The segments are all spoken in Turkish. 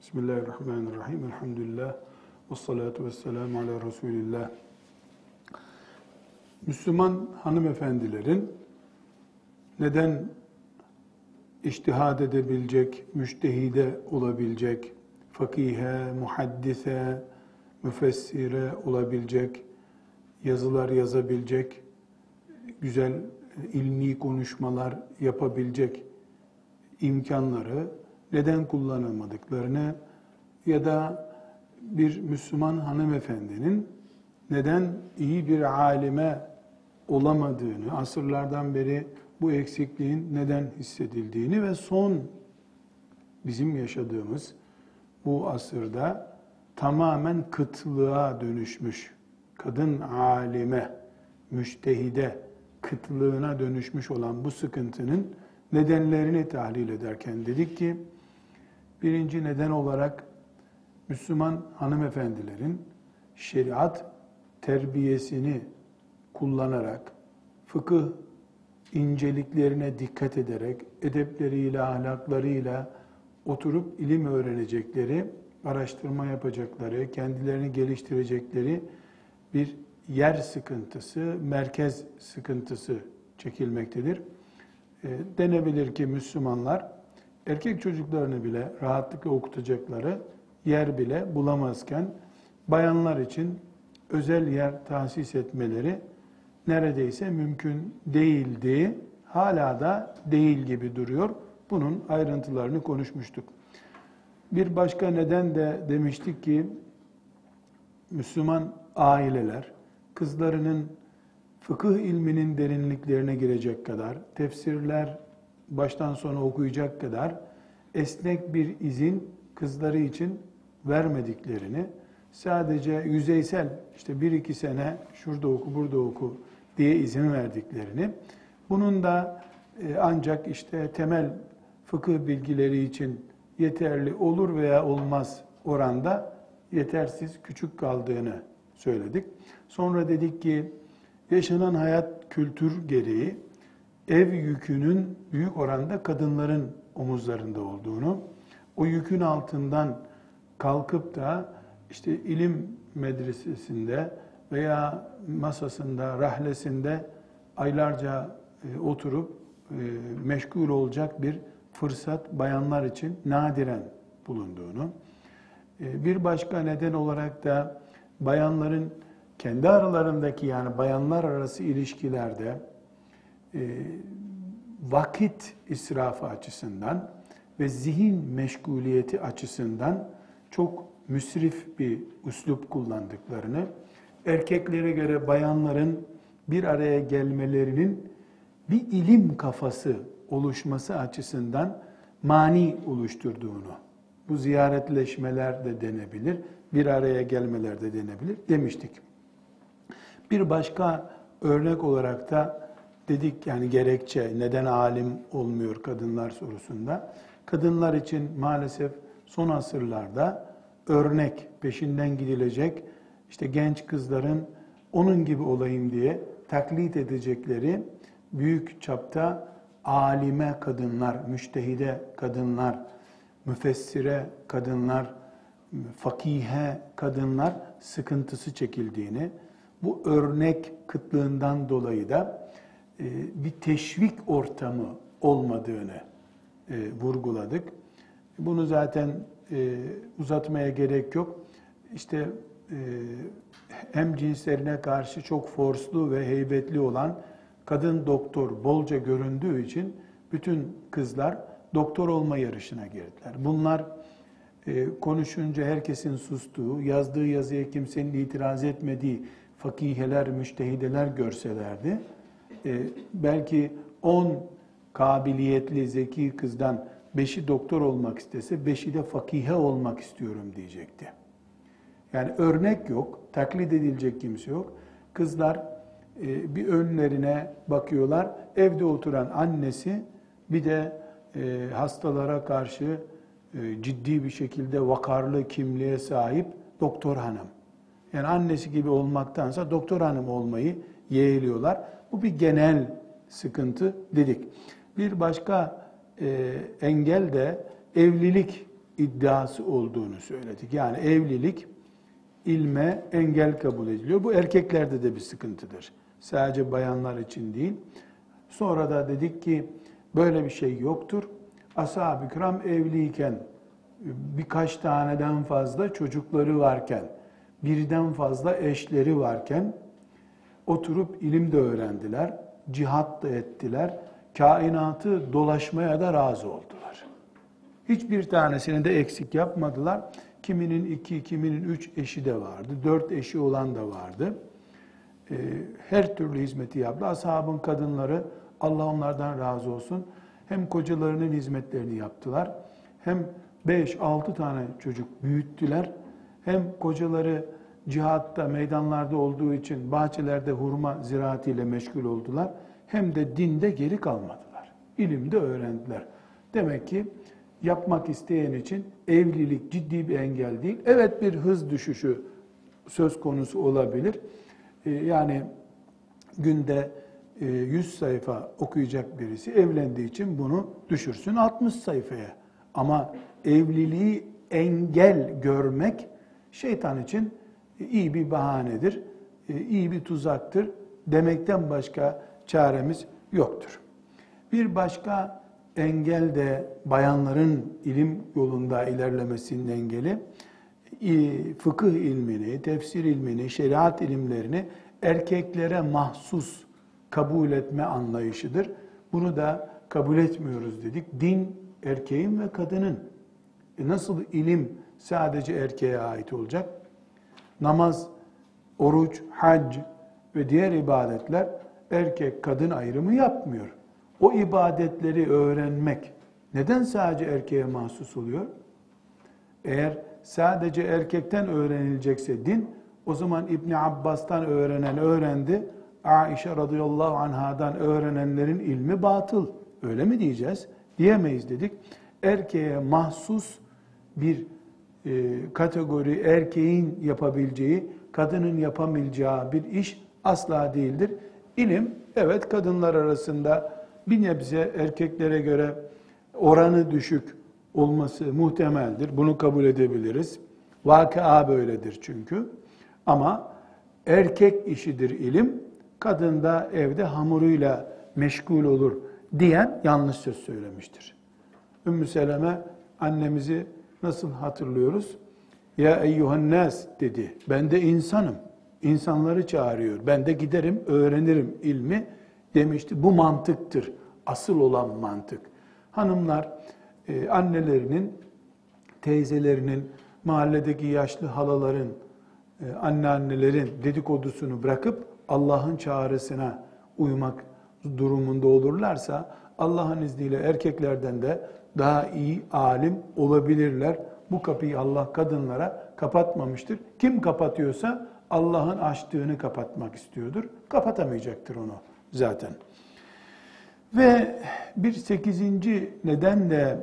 Bismillahirrahmanirrahim. Elhamdülillah. Ve salatu ve selamu ala Resulillah. Müslüman hanımefendilerin neden iştihad edebilecek, müştehide olabilecek, fakihe, muhaddise, müfessire olabilecek, yazılar yazabilecek, güzel ilmi konuşmalar yapabilecek imkanları neden kullanamadıklarını ya da bir Müslüman hanımefendinin neden iyi bir alime olamadığını, asırlardan beri bu eksikliğin neden hissedildiğini ve son bizim yaşadığımız bu asırda tamamen kıtlığa dönüşmüş, kadın alime, müştehide, kıtlığına dönüşmüş olan bu sıkıntının nedenlerini tahlil ederken dedik ki, birinci neden olarak Müslüman hanımefendilerin şeriat terbiyesini kullanarak, fıkıh inceliklerine dikkat ederek, edepleriyle, ahlaklarıyla oturup ilim öğrenecekleri, araştırma yapacakları, kendilerini geliştirecekleri bir yer sıkıntısı, merkez sıkıntısı çekilmektedir. E, denebilir ki Müslümanlar erkek çocuklarını bile rahatlıkla okutacakları yer bile bulamazken bayanlar için özel yer tahsis etmeleri neredeyse mümkün değildi. Hala da değil gibi duruyor. Bunun ayrıntılarını konuşmuştuk. Bir başka neden de demiştik ki Müslüman aileler kızlarının fıkıh ilminin derinliklerine girecek kadar, tefsirler baştan sona okuyacak kadar esnek bir izin kızları için vermediklerini, sadece yüzeysel işte bir iki sene şurada oku burada oku diye izin verdiklerini, bunun da e, ancak işte temel fıkıh bilgileri için yeterli olur veya olmaz oranda yetersiz küçük kaldığını söyledik. Sonra dedik ki yaşanan hayat kültür gereği ev yükünün büyük oranda kadınların omuzlarında olduğunu, o yükün altından kalkıp da işte ilim medresesinde veya masasında, rahlesinde aylarca e, oturup e, meşgul olacak bir fırsat bayanlar için nadiren bulunduğunu, e, bir başka neden olarak da bayanların kendi aralarındaki yani bayanlar arası ilişkilerde vakit israfı açısından ve zihin meşguliyeti açısından çok müsrif bir üslup kullandıklarını, erkeklere göre bayanların bir araya gelmelerinin bir ilim kafası oluşması açısından mani oluşturduğunu, bu ziyaretleşmeler de denebilir, bir araya gelmeler de denebilir demiştik. Bir başka örnek olarak da dedik yani gerekçe neden alim olmuyor kadınlar sorusunda. Kadınlar için maalesef son asırlarda örnek peşinden gidilecek işte genç kızların onun gibi olayım diye taklit edecekleri büyük çapta alime kadınlar, müştehide kadınlar, müfessire kadınlar, fakihe kadınlar sıkıntısı çekildiğini, bu örnek kıtlığından dolayı da bir teşvik ortamı olmadığını e, vurguladık. Bunu zaten e, uzatmaya gerek yok. İşte hem cinslerine karşı çok forslu ve heybetli olan kadın doktor bolca göründüğü için bütün kızlar doktor olma yarışına girdiler. Bunlar konuşunca herkesin sustuğu, yazdığı yazıya kimsenin itiraz etmediği fakiheler, müştehideler görselerdi, e, belki 10 kabiliyetli, zeki kızdan beşi doktor olmak istese, beşi de fakihe olmak istiyorum diyecekti. Yani örnek yok, taklit edilecek kimse yok. Kızlar e, bir önlerine bakıyorlar, evde oturan annesi bir de e, hastalara karşı ciddi bir şekilde vakarlı kimliğe sahip doktor hanım. Yani annesi gibi olmaktansa doktor hanım olmayı yeğliyorlar. Bu bir genel sıkıntı dedik. Bir başka e, engel de evlilik iddiası olduğunu söyledik. Yani evlilik ilme engel kabul ediliyor. Bu erkeklerde de bir sıkıntıdır. Sadece bayanlar için değil. Sonra da dedik ki böyle bir şey yoktur. Ashab-ı kiram evliyken birkaç taneden fazla çocukları varken, birden fazla eşleri varken oturup ilim de öğrendiler, cihat da ettiler, kainatı dolaşmaya da razı oldular. Hiçbir tanesini de eksik yapmadılar. Kiminin iki, kiminin üç eşi de vardı, dört eşi olan da vardı. Ee, her türlü hizmeti yaptı. Ashabın kadınları, Allah onlardan razı olsun, hem kocalarının hizmetlerini yaptılar, hem beş, altı tane çocuk büyüttüler, hem kocaları cihatta, meydanlarda olduğu için bahçelerde hurma ziraatiyle meşgul oldular. Hem de dinde geri kalmadılar. İlimde öğrendiler. Demek ki yapmak isteyen için evlilik ciddi bir engel değil. Evet bir hız düşüşü söz konusu olabilir. Ee, yani günde 100 e, sayfa okuyacak birisi evlendiği için bunu düşürsün 60 sayfaya. Ama evliliği engel görmek şeytan için iyi bir bahanedir, e, iyi bir tuzaktır demekten başka çaremiz yoktur. Bir başka engel de bayanların ilim yolunda ilerlemesinin engeli fıkıh ilmini, tefsir ilmini, şeriat ilimlerini erkeklere mahsus kabul etme anlayışıdır. Bunu da kabul etmiyoruz dedik. Din erkeğin ve kadının. E nasıl ilim sadece erkeğe ait olacak? Namaz, oruç, hac ve diğer ibadetler erkek kadın ayrımı yapmıyor. O ibadetleri öğrenmek neden sadece erkeğe mahsus oluyor? Eğer sadece erkekten öğrenilecekse din, o zaman İbni Abbas'tan öğrenen öğrendi, Aişe radıyallahu anhadan öğrenenlerin ilmi batıl. Öyle mi diyeceğiz? Diyemeyiz dedik. Erkeğe mahsus bir kategori erkeğin yapabileceği, kadının yapamayacağı bir iş asla değildir. İlim, evet kadınlar arasında bir nebze erkeklere göre oranı düşük olması muhtemeldir. Bunu kabul edebiliriz. Vakıa böyledir çünkü. Ama erkek işidir ilim, kadın da evde hamuruyla meşgul olur diyen yanlış söz söylemiştir. Ümmü Seleme annemizi nasıl hatırlıyoruz? Ya eyyuhan nas dedi. Ben de insanım. İnsanları çağırıyor. Ben de giderim, öğrenirim ilmi demişti. Bu mantıktır. Asıl olan mantık. Hanımlar e, annelerinin, teyzelerinin, mahalledeki yaşlı halaların, e, anneannelerin dedikodusunu bırakıp Allah'ın çağrısına uymak durumunda olurlarsa Allah'ın izniyle erkeklerden de daha iyi alim olabilirler. Bu kapıyı Allah kadınlara kapatmamıştır. Kim kapatıyorsa Allah'ın açtığını kapatmak istiyordur. Kapatamayacaktır onu zaten. Ve bir sekizinci neden de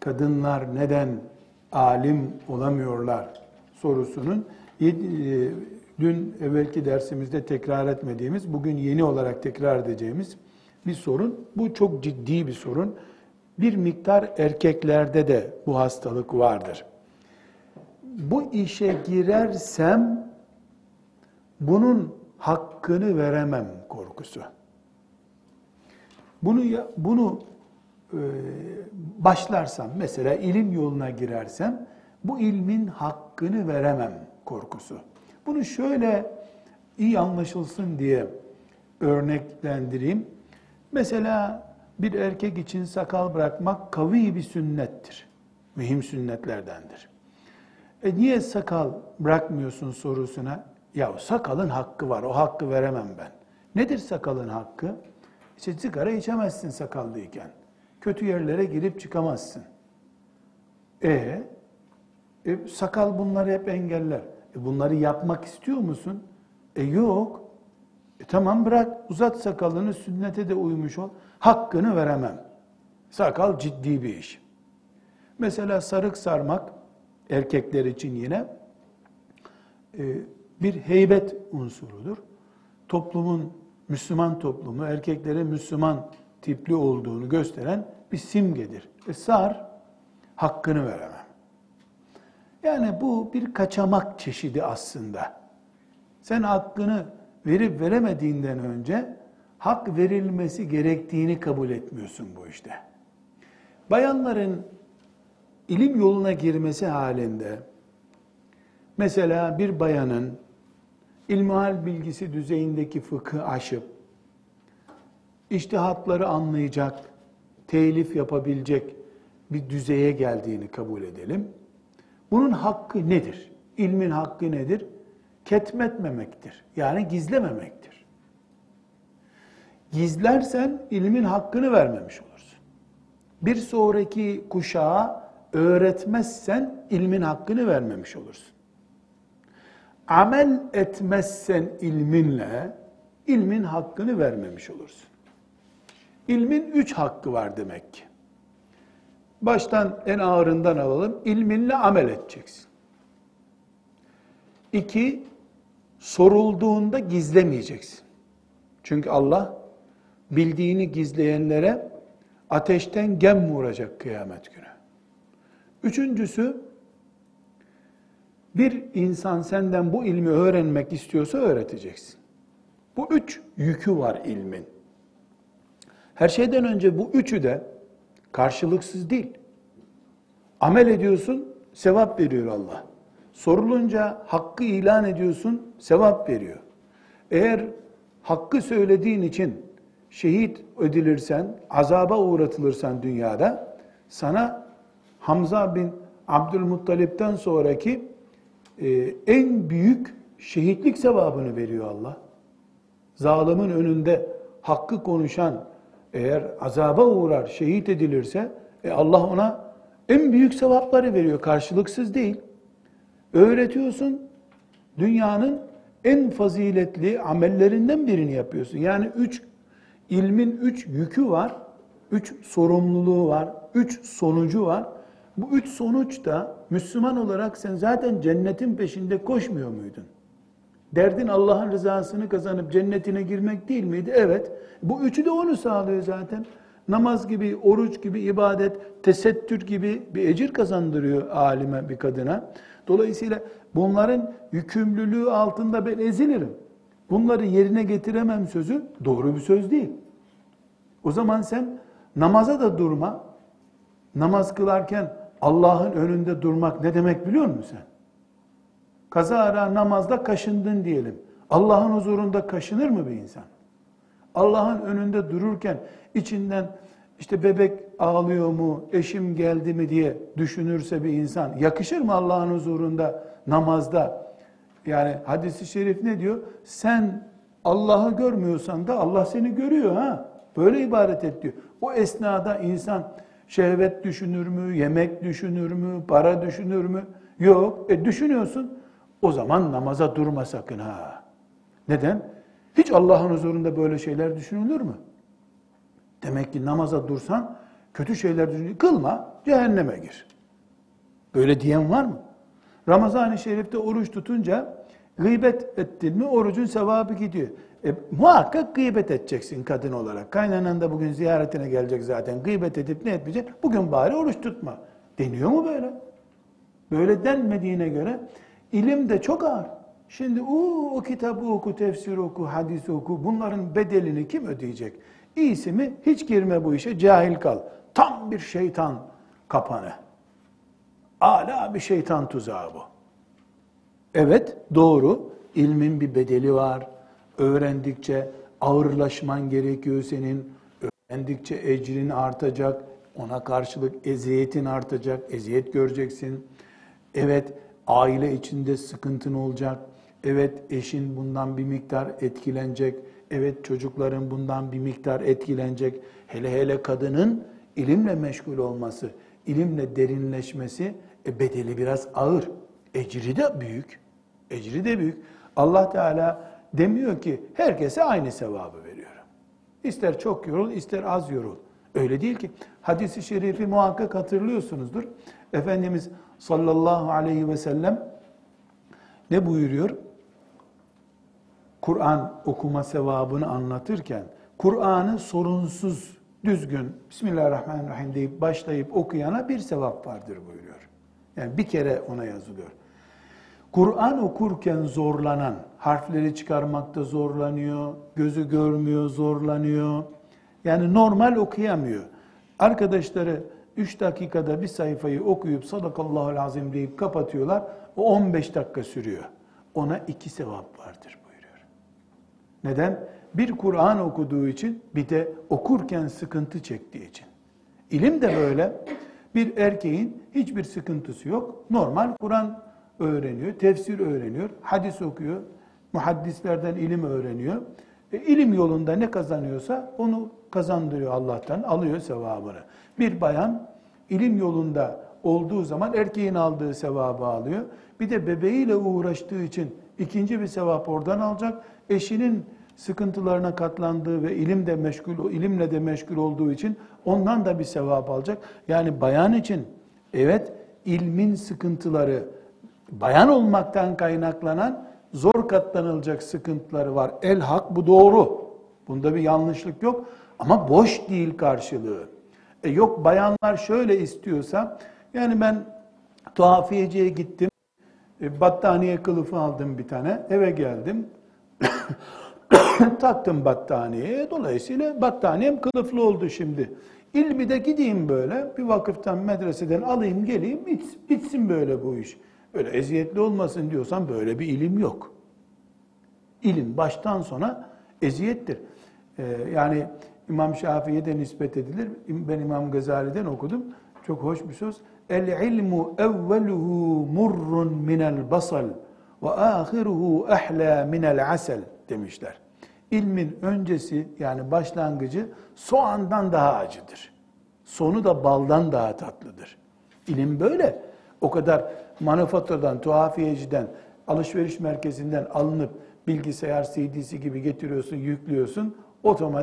kadınlar neden alim olamıyorlar sorusunun e, dün evvelki dersimizde tekrar etmediğimiz, bugün yeni olarak tekrar edeceğimiz bir sorun. Bu çok ciddi bir sorun. Bir miktar erkeklerde de bu hastalık vardır. Bu işe girersem bunun hakkını veremem korkusu. Bunu bunu e, başlarsam mesela ilim yoluna girersem bu ilmin hakkını veremem korkusu. Bunu şöyle iyi anlaşılsın diye örneklendireyim. Mesela bir erkek için sakal bırakmak kavi bir sünnettir. Mühim sünnetlerdendir. E niye sakal bırakmıyorsun sorusuna? Ya sakalın hakkı var, o hakkı veremem ben. Nedir sakalın hakkı? İşte sigara içemezsin sakallıyken. Kötü yerlere girip çıkamazsın. E, e sakal bunları hep engeller. E bunları yapmak istiyor musun? E yok. E tamam bırak, uzat sakalını, sünnete de uymuş ol. Hakkını veremem. Sakal ciddi bir iş. Mesela sarık sarmak, erkekler için yine e, bir heybet unsurudur. Toplumun, Müslüman toplumu, erkeklere Müslüman tipli olduğunu gösteren bir simgedir. E sar, hakkını veremem. Yani bu bir kaçamak çeşidi aslında. Sen hakkını verip veremediğinden önce hak verilmesi gerektiğini kabul etmiyorsun bu işte. Bayanların ilim yoluna girmesi halinde mesela bir bayanın ilmihal bilgisi düzeyindeki fıkı aşıp iştihatları anlayacak, telif yapabilecek bir düzeye geldiğini kabul edelim. Bunun hakkı nedir? İlmin hakkı nedir? Ketmetmemektir. Yani gizlememektir. Gizlersen ilmin hakkını vermemiş olursun. Bir sonraki kuşağa öğretmezsen ilmin hakkını vermemiş olursun. Amel etmezsen ilminle ilmin hakkını vermemiş olursun. İlmin üç hakkı var demek ki. Baştan en ağırından alalım. İlminle amel edeceksin. İki, sorulduğunda gizlemeyeceksin. Çünkü Allah bildiğini gizleyenlere ateşten gem vuracak kıyamet günü. Üçüncüsü, bir insan senden bu ilmi öğrenmek istiyorsa öğreteceksin. Bu üç yükü var ilmin. Her şeyden önce bu üçü de karşılıksız değil. Amel ediyorsun, sevap veriyor Allah. Sorulunca hakkı ilan ediyorsun, sevap veriyor. Eğer hakkı söylediğin için şehit edilirsen, azaba uğratılırsan dünyada, sana Hamza bin Abdülmuttalip'ten sonraki e, en büyük şehitlik sevabını veriyor Allah. Zalimin önünde hakkı konuşan eğer azaba uğrar, şehit edilirse e Allah ona en büyük sevapları veriyor. Karşılıksız değil. Öğretiyorsun. Dünyanın en faziletli amellerinden birini yapıyorsun. Yani üç ilmin üç yükü var. Üç sorumluluğu var. Üç sonucu var. Bu üç sonuç da Müslüman olarak sen zaten cennetin peşinde koşmuyor muydun? Derdin Allah'ın rızasını kazanıp cennetine girmek değil miydi? Evet. Bu üçü de onu sağlıyor zaten. Namaz gibi, oruç gibi, ibadet, tesettür gibi bir ecir kazandırıyor alime bir kadına. Dolayısıyla bunların yükümlülüğü altında ben ezilirim. Bunları yerine getiremem sözü doğru bir söz değil. O zaman sen namaza da durma. Namaz kılarken Allah'ın önünde durmak ne demek biliyor musun sen? Kazara namazda kaşındın diyelim. Allah'ın huzurunda kaşınır mı bir insan? Allah'ın önünde dururken içinden işte bebek ağlıyor mu, eşim geldi mi diye düşünürse bir insan yakışır mı Allah'ın huzurunda namazda? Yani hadisi şerif ne diyor? Sen Allah'ı görmüyorsan da Allah seni görüyor ha. Böyle ibaret et diyor. O esnada insan şehvet düşünür mü, yemek düşünür mü, para düşünür mü? Yok. E düşünüyorsun. O zaman namaza durma sakın ha. Neden? Hiç Allah'ın huzurunda böyle şeyler düşünülür mü? Demek ki namaza dursan kötü şeyler düşün. Kılma, cehenneme gir. Böyle diyen var mı? Ramazan-ı Şerif'te oruç tutunca gıybet ettin mi orucun sevabı gidiyor. E, muhakkak gıybet edeceksin kadın olarak. Kaynanan da bugün ziyaretine gelecek zaten. Gıybet edip ne etmeyecek? Bugün bari oruç tutma. Deniyor mu böyle? Böyle denmediğine göre ilim de çok ağır. Şimdi o, o kitabı oku, tefsir oku, hadis oku. Bunların bedelini kim ödeyecek? İyisi mi? Hiç girme bu işe, cahil kal. Tam bir şeytan kapanı. Ala bir şeytan tuzağı bu. Evet, doğru. İlmin bir bedeli var. Öğrendikçe ağırlaşman gerekiyor senin. Öğrendikçe ecrin artacak. Ona karşılık eziyetin artacak. Eziyet göreceksin. Evet, aile içinde sıkıntın olacak. Evet, eşin bundan bir miktar etkilenecek Evet çocukların bundan bir miktar etkilenecek. Hele hele kadının ilimle meşgul olması, ilimle derinleşmesi e, bedeli biraz ağır. Ecri de büyük. Ecri de büyük. Allah Teala demiyor ki herkese aynı sevabı veriyorum. İster çok yorul, ister az yorul. Öyle değil ki. Hadis-i şerifi muhakkak hatırlıyorsunuzdur. Efendimiz sallallahu aleyhi ve sellem ne buyuruyor? Kur'an okuma sevabını anlatırken Kur'an'ı sorunsuz, düzgün Bismillahirrahmanirrahim deyip başlayıp okuyana bir sevap vardır buyuruyor. Yani bir kere ona yazılıyor. Kur'an okurken zorlanan, harfleri çıkarmakta zorlanıyor, gözü görmüyor, zorlanıyor. Yani normal okuyamıyor. Arkadaşları 3 dakikada bir sayfayı okuyup sadakallahu azim deyip kapatıyorlar. O 15 dakika sürüyor. Ona iki sevap vardır. Neden? Bir Kur'an okuduğu için bir de okurken sıkıntı çektiği için. İlim de böyle. Bir erkeğin hiçbir sıkıntısı yok. Normal Kur'an öğreniyor, tefsir öğreniyor, hadis okuyor, muhaddislerden ilim öğreniyor. E, ilim yolunda ne kazanıyorsa onu kazandırıyor Allah'tan, alıyor sevabını. Bir bayan ilim yolunda olduğu zaman erkeğin aldığı sevabı alıyor. Bir de bebeğiyle uğraştığı için ikinci bir sevap oradan alacak. Eşinin sıkıntılarına katlandığı ve ilimde meşgul ilimle de meşgul olduğu için ondan da bir sevap alacak. Yani bayan için evet ilmin sıkıntıları bayan olmaktan kaynaklanan zor katlanılacak sıkıntıları var. El hak bu doğru. Bunda bir yanlışlık yok ama boş değil karşılığı. E yok bayanlar şöyle istiyorsa yani ben tuhafiyeciye gittim. E, battaniye kılıfı aldım bir tane. Eve geldim. Taktım battaniyeye. Dolayısıyla battaniyem kılıflı oldu şimdi. İlmi de gideyim böyle. Bir vakıftan, medreseden alayım geleyim. Bitsin, bitsin böyle bu iş. Öyle eziyetli olmasın diyorsan böyle bir ilim yok. İlim baştan sona eziyettir. Ee, yani İmam Şafii'ye de nispet edilir. Ben İmam Gazali'den okudum. Çok hoş bir söz. El ilmu evveluhu murrun minel basal ve ahiruhu ahla minel asel demişler. İlmin öncesi yani başlangıcı soğandan daha acıdır. Sonu da baldan daha tatlıdır. İlim böyle. O kadar manifaturadan, tuhafiyeciden, alışveriş merkezinden alınıp bilgisayar CD'si gibi getiriyorsun, yüklüyorsun. Otomatik